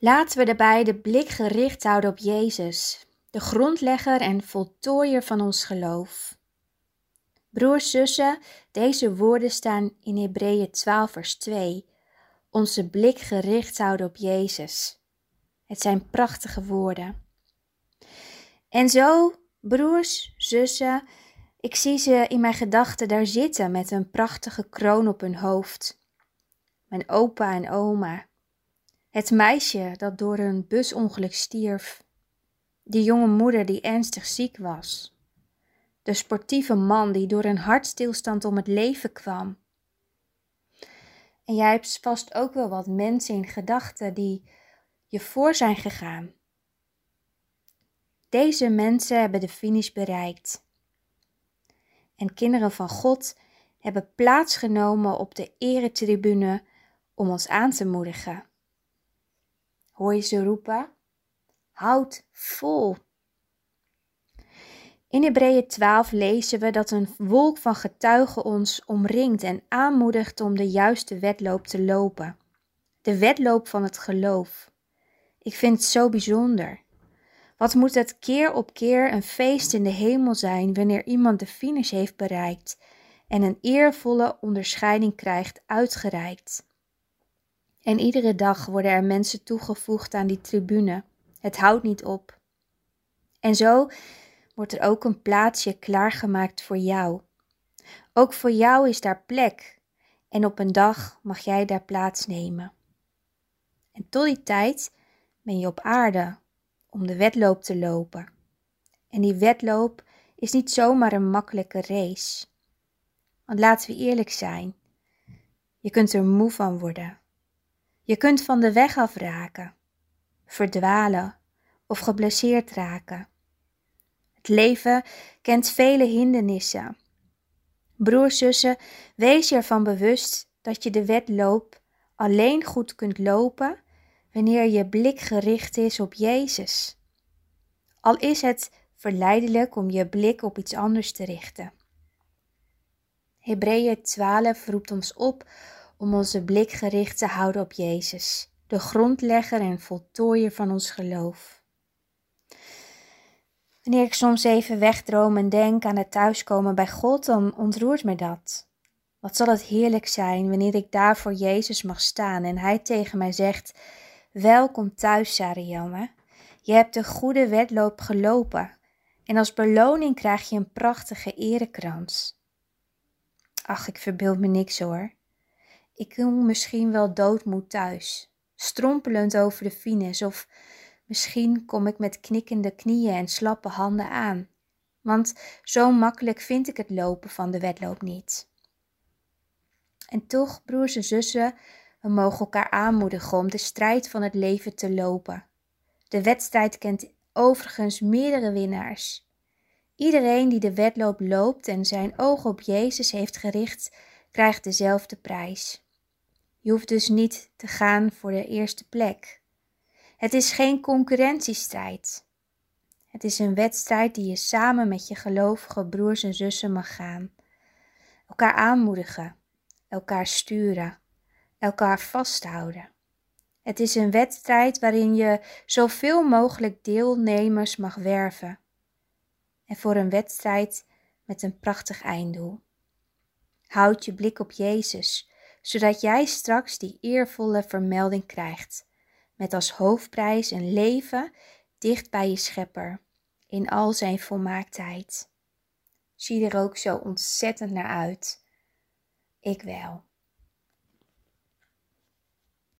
Laten we daarbij de blik gericht houden op Jezus, de grondlegger en voltooier van ons geloof. Broers, zussen, deze woorden staan in Hebreeën 12, vers 2. Onze blik gericht houden op Jezus. Het zijn prachtige woorden. En zo, broers, zussen, ik zie ze in mijn gedachten daar zitten met een prachtige kroon op hun hoofd. Mijn opa en oma. Het meisje dat door een busongeluk stierf. De jonge moeder die ernstig ziek was. De sportieve man die door een hartstilstand om het leven kwam. En jij hebt vast ook wel wat mensen in gedachten die je voor zijn gegaan. Deze mensen hebben de finish bereikt. En kinderen van God hebben plaatsgenomen op de eretribune om ons aan te moedigen. Hoor je ze roepen? Houd vol. In Hebreeën 12 lezen we dat een wolk van getuigen ons omringt en aanmoedigt om de juiste wedloop te lopen. De wedloop van het geloof. Ik vind het zo bijzonder. Wat moet het keer op keer een feest in de hemel zijn wanneer iemand de finish heeft bereikt en een eervolle onderscheiding krijgt uitgereikt. En iedere dag worden er mensen toegevoegd aan die tribune. Het houdt niet op. En zo wordt er ook een plaatsje klaargemaakt voor jou. Ook voor jou is daar plek en op een dag mag jij daar plaatsnemen. En tot die tijd ben je op aarde om de wedloop te lopen. En die wedloop is niet zomaar een makkelijke race. Want laten we eerlijk zijn, je kunt er moe van worden. Je kunt van de weg afraken, verdwalen of geblesseerd raken. Het leven kent vele hindernissen. Broers, zussen, wees je ervan bewust dat je de wedloop alleen goed kunt lopen wanneer je blik gericht is op Jezus. Al is het verleidelijk om je blik op iets anders te richten. Hebreeën 12 roept ons op om onze blik gericht te houden op Jezus, de grondlegger en voltooier van ons geloof. Wanneer ik soms even wegdroom en denk aan het thuiskomen bij God, dan ontroert me dat. Wat zal het heerlijk zijn wanneer ik daar voor Jezus mag staan en Hij tegen mij zegt: Welkom thuis, Sarianne. Je hebt de goede wedloop gelopen en als beloning krijg je een prachtige erekrans. Ach, ik verbeeld me niks hoor. Ik kom misschien wel doodmoed thuis, strompelend over de fines, of misschien kom ik met knikkende knieën en slappe handen aan, want zo makkelijk vind ik het lopen van de wedloop niet. En toch, broers en zussen, we mogen elkaar aanmoedigen om de strijd van het leven te lopen. De wedstrijd kent overigens meerdere winnaars. Iedereen die de wedloop loopt en zijn ogen op Jezus heeft gericht, krijgt dezelfde prijs. Je hoeft dus niet te gaan voor de eerste plek. Het is geen concurrentiestrijd. Het is een wedstrijd die je samen met je gelovige broers en zussen mag gaan. Elkaar aanmoedigen, elkaar sturen, elkaar vasthouden. Het is een wedstrijd waarin je zoveel mogelijk deelnemers mag werven. En voor een wedstrijd met een prachtig einddoel. Houd je blik op Jezus, zodat jij straks die eervolle vermelding krijgt, met als hoofdprijs een leven dicht bij je schepper, in al zijn volmaaktheid. Zie er ook zo ontzettend naar uit. Ik wel.